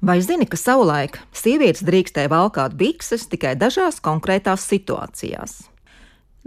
Vai zini, ka savulaik sievietes drīkstēja valkāt bikses tikai dažās konkrētās situācijās?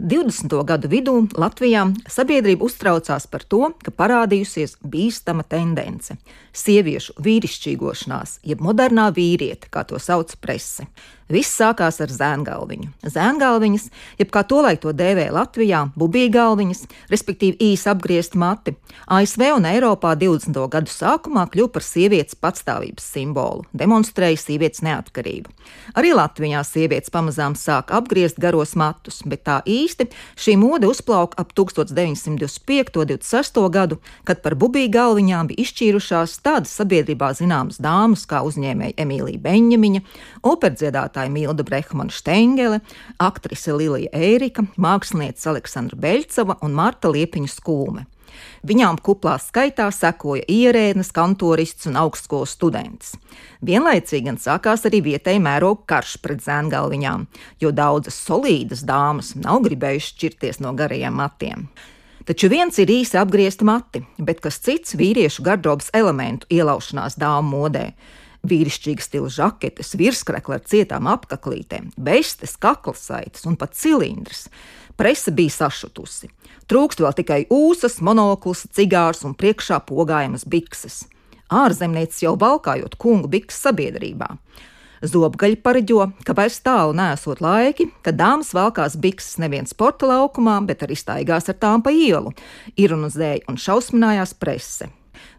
20. gadu vidū Latvijā sabiedrība uztraucās par to, ka parādījusies bīstama tendence - sieviešu vīrišķīgošanās, jeb modernā vīriete, kā to sauc prese. Viss sākās ar zēngalviņu. Zēngalviņas, jeb kā tolaik to dēvēja Latvijā, bubīgalviņas, respektīvi īsi apgriezti mati, ASV un Eiropā 20. gadu sākumā kļuva par sievietes patstāvības simbolu, demonstrēja sievietes neatkarību. Arī Latvijā sievietes pamazām sāk apgriezt garos matus, bet tā īsti šī mode uzplauka ap 1925. un 26. gadu, kad par bubīgalviņām bija izšķīrušās tādas sabiedrībā zināmas dāmas kā uzņēmēja Emīlija Beņģemiņa, operdziedātāja dziedātāja Milda Brehmana Štengele, aktrise Lilija Ērika, mākslinieca Aleksandra Beļcova un Marta Liepiņa Skūme. Viņām kuplā skaitā sekoja ierēdnes, kantorists un augstskolas students. Vienlaicīgi gan sākās arī vietēji mēroga karš pret zēngalviņām, jo daudzas solīdas dāmas nav gribējušas šķirties no garajiem matiem. Taču viens ir īsi apgriezti mati, bet kas cits - vīriešu gardrobas elementu ielaušanās dāmu modē vīrišķīga stila žaketes, virskrekli ar cietām apaklītēm, bestes, kaklsaites un pat cilindrs. Prese bija sašutusi. Trūkst vēl tikai ūsas, monoklis, cigārs un priekšā pogājamas bikses. Ārzemniecis jau valkājot kungu bikses sabiedrībā. Zobgaļi pareģo, ka vairs tālu nesot laiki, kad dāmas valkās bikses nevien sporta laukumā, bet arī staigās ar tām pa ielu, ironizēja un šausminājās prese.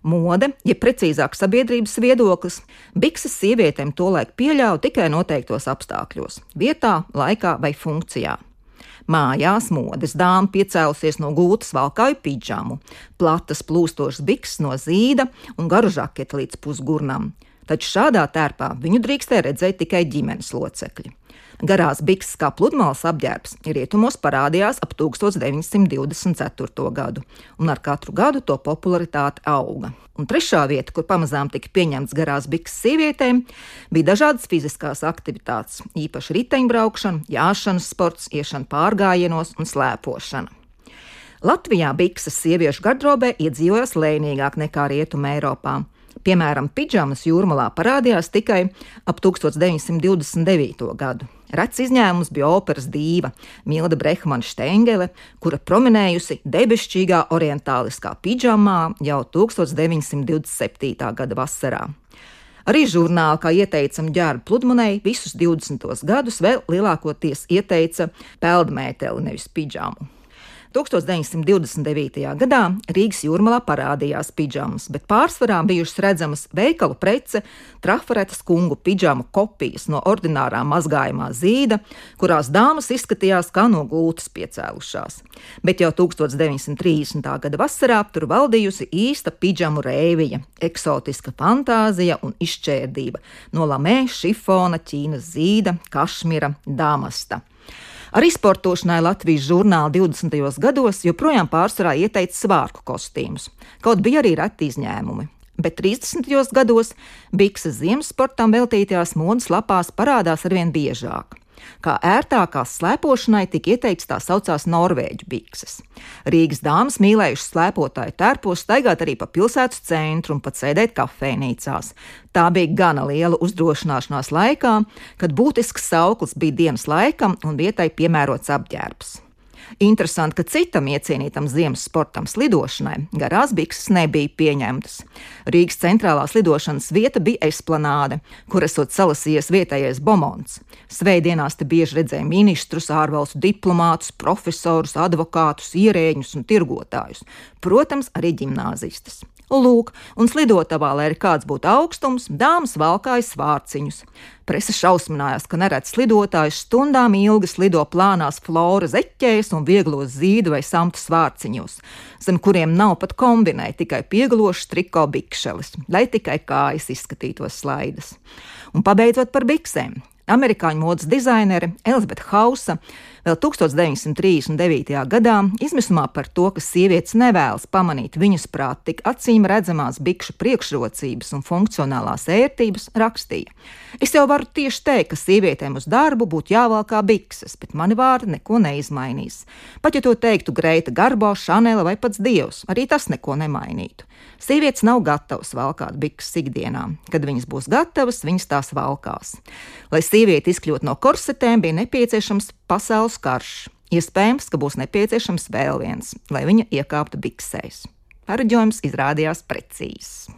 Mode, ja precīzāk sabiedrības viedoklis, bikses sievietēm tolaik pieļāva tikai noteiktos apstākļos - vietā, laikā vai funkcijā. Mājās modes dāma piecēlusies no gultas valkāju pidžamu, platas plūstošas bikses no zīda un garu žaketi līdz pusgurnam. Taču šādā tērpā viņu drīkstēja redzēt tikai ģimenes locekļi. Garās bikses kā pludmales apģērbs rietumos parādījās ap 1924. gadu, un ar katru gadu to popularitāte auga. Un trešā vieta, kur pamazām tika pieņemts garās bikses sievietēm, bija dažādas fiziskās aktivitātes, īpaši riteņbraukšana, jāšanas sports, iešana pārgājienos un slēpošana. Latvijā bikses sieviešu gardrobē iedzīvojās lēnīgāk nekā Rietumē Eiropā. Piemēram, pidžamas jūrmalā parādījās tikai ap 1929. gadu. Rets izņēmums bija operas dīva Milda Brehmana Štengele, kura prominējusi debesšķīgā orientāliskā pidžamā jau 1927. gada vasarā. Arī žurnāli, kā ieteicam ģērbu pludmanei, visus 20. gadus vēl lielākoties ieteica peldmēteli, nevis pidžamu. 1929. gadā Rīgas jūrmalā parādījās pidžamas, bet pārsvarā bijušas redzamas veikalu prece, trafaretas kungu pidžamu kopijas no ordinārā mazgājumā zīda, kurās dāmas izskatījās kā no gultas piecēlušās. Bet jau 1930. gada vasarā tur valdījusi īsta pidžamu rēvija, eksotiska fantāzija un izšķērdība no lamē, šifona, ķīnas zīda, kašmira, dāmasta. Arī sportošanai Latvijas žurnāla 20. gados joprojām pārsvarā ieteica svārku kostīmus, kaut bija arī reti izņēmumi. Bet 30. gados bikses ziemas sportam veltītajās modes lapās parādās arvien biežāk. Kā ērtākās slēpošanai tika ieteikts tā saucās norvēģu bikses. Rīgas dāmas mīlējušas slēpotāju tērpos staigāt arī pa pilsētas centru un pat sēdēt kafejnīcās. Tā bija gana liela uzdrošināšanās laikā, kad būtisks sauklis bija dienas laikam un vietai piemērots apģērbs. Interesanti, ka citam iecienītam ziemas sportam, slidošanai, garās bikses nebija pieņemtas. Rīgas centrālās lidošanas vieta bija esplanāde, kur esot salasījies vietējais bomons. Svētdienās te bieži redzēja ministrus, ārvalstu diplomātus, profesorus, advokātus, ierēģus un tirgotājus, protams, arī gimnāzistus. Lūk, un slidotavā, lai arī kāds būtu augstums, dāmas valkāja svārciņus. Presa šausminājās, ka neredz slidotājus stundām ilgi slido plānās flora zeķēs un vieglos zīdu vai samtu svārciņos, zem kuriem nav pat kombinēti tikai pieglošs triko bikšelis, lai tikai kājas izskatītos slaidas. Un pabeidzot par biksēm. Amerikāņu modes dizainere Elizabete Hausa vēl 1939. gadā izmisumā par to, ka sievietes nevēlas pamanīt viņas prāt tik acīm redzamās bikšu priekšrocības un funkcionālās ērtības, rakstīja: Es jau varu tieši teikt, ka sievietēm uz darbu būtu jāvalkā bikses, bet mani vārdi neko neizmainīs. Pat ja to teiktu Greita Garbo, Šanela vai pats Dievs, arī tas neko nemainītu. Sievietes nav gatavas valkāt bikses ikdienā. Kad viņas būs gatavas, viņas tās valkās. Lai sieviete izkļūtu no korsetēm, bija nepieciešams pasaules karš. Iespējams, ka būs nepieciešams vēl viens, lai viņa iekāptu biksēs. Pareģojums izrādījās precīzs.